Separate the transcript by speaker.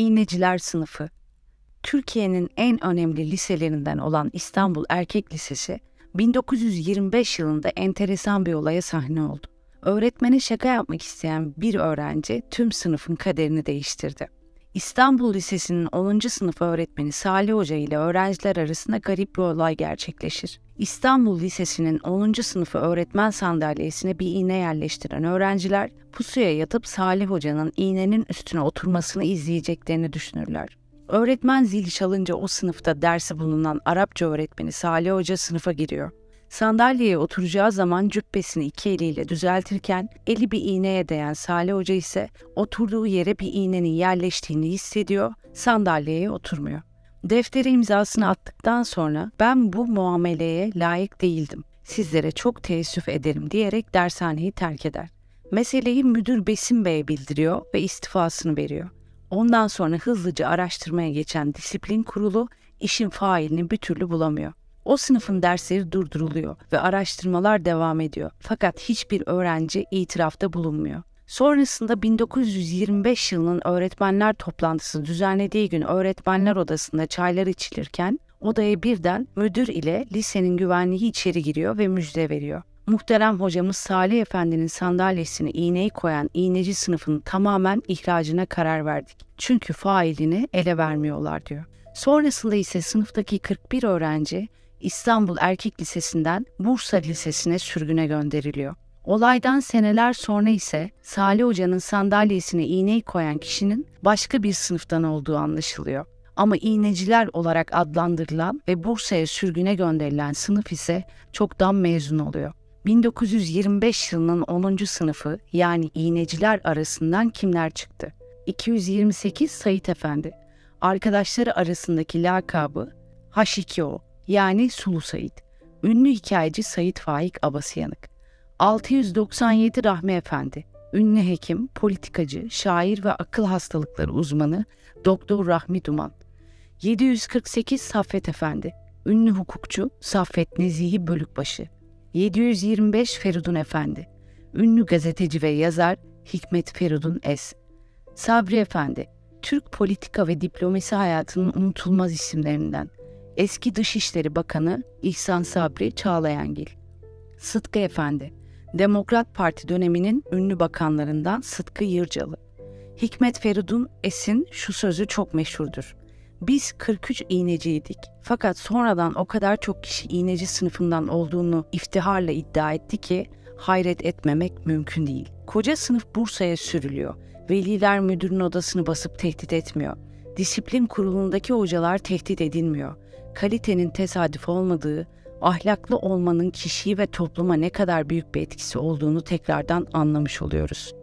Speaker 1: İğneciler sınıfı. Türkiye'nin en önemli liselerinden olan İstanbul Erkek Lisesi 1925 yılında enteresan bir olaya sahne oldu. Öğretmene şaka yapmak isteyen bir öğrenci tüm sınıfın kaderini değiştirdi. İstanbul Lisesi'nin 10. sınıf öğretmeni Salih Hoca ile öğrenciler arasında garip bir olay gerçekleşir. İstanbul Lisesi'nin 10. sınıfı öğretmen sandalyesine bir iğne yerleştiren öğrenciler pusuya yatıp Salih Hoca'nın iğnenin üstüne oturmasını izleyeceklerini düşünürler. Öğretmen zil çalınca o sınıfta dersi bulunan Arapça öğretmeni Salih Hoca sınıfa giriyor. Sandalyeye oturacağı zaman cübbesini iki eliyle düzeltirken eli bir iğneye değen Salih Hoca ise oturduğu yere bir iğnenin yerleştiğini hissediyor, sandalyeye oturmuyor. Deftere imzasını attıktan sonra ben bu muameleye layık değildim. Sizlere çok teessüf ederim diyerek dershaneyi terk eder. Meseleyi müdür Besim Bey'e bildiriyor ve istifasını veriyor. Ondan sonra hızlıca araştırmaya geçen disiplin kurulu işin failini bir türlü bulamıyor. O sınıfın dersleri durduruluyor ve araştırmalar devam ediyor. Fakat hiçbir öğrenci itirafta bulunmuyor. Sonrasında 1925 yılının öğretmenler toplantısı düzenlediği gün öğretmenler odasında çaylar içilirken odaya birden müdür ile lisenin güvenliği içeri giriyor ve müjde veriyor. Muhterem hocamız Salih Efendi'nin sandalyesine iğneyi koyan iğneci sınıfının tamamen ihracına karar verdik. Çünkü failini ele vermiyorlar diyor. Sonrasında ise sınıftaki 41 öğrenci İstanbul Erkek Lisesi'nden Bursa Lisesi'ne sürgüne gönderiliyor. Olaydan seneler sonra ise Salih Hoca'nın sandalyesine iğneyi koyan kişinin başka bir sınıftan olduğu anlaşılıyor. Ama iğneciler olarak adlandırılan ve Bursa'ya sürgüne gönderilen sınıf ise çoktan mezun oluyor. 1925 yılının 10. sınıfı yani iğneciler arasından kimler çıktı? 228 Sait Efendi. Arkadaşları arasındaki lakabı H2O yani Sulu Said. Ünlü hikayeci Said Faik Abasıyanık. 697 Rahmi Efendi. Ünlü hekim, politikacı, şair ve akıl hastalıkları uzmanı Doktor Rahmi Duman. 748 Saffet Efendi. Ünlü hukukçu Saffet Nezihi Bölükbaşı. 725 Feridun Efendi. Ünlü gazeteci ve yazar Hikmet Feridun Es. Sabri Efendi. Türk politika ve diplomasi hayatının unutulmaz isimlerinden eski Dışişleri Bakanı İhsan Sabri Çağlayangil. Sıtkı Efendi, Demokrat Parti döneminin ünlü bakanlarından Sıtkı Yırcalı. Hikmet Feridun Es'in şu sözü çok meşhurdur. Biz 43 iğneciydik. Fakat sonradan o kadar çok kişi iğneci sınıfından olduğunu iftiharla iddia etti ki hayret etmemek mümkün değil. Koca sınıf Bursa'ya sürülüyor. Veliler müdürün odasını basıp tehdit etmiyor. Disiplin kurulundaki hocalar tehdit edilmiyor kalitenin tesadüf olmadığı, ahlaklı olmanın kişiyi ve topluma ne kadar büyük bir etkisi olduğunu tekrardan anlamış oluyoruz.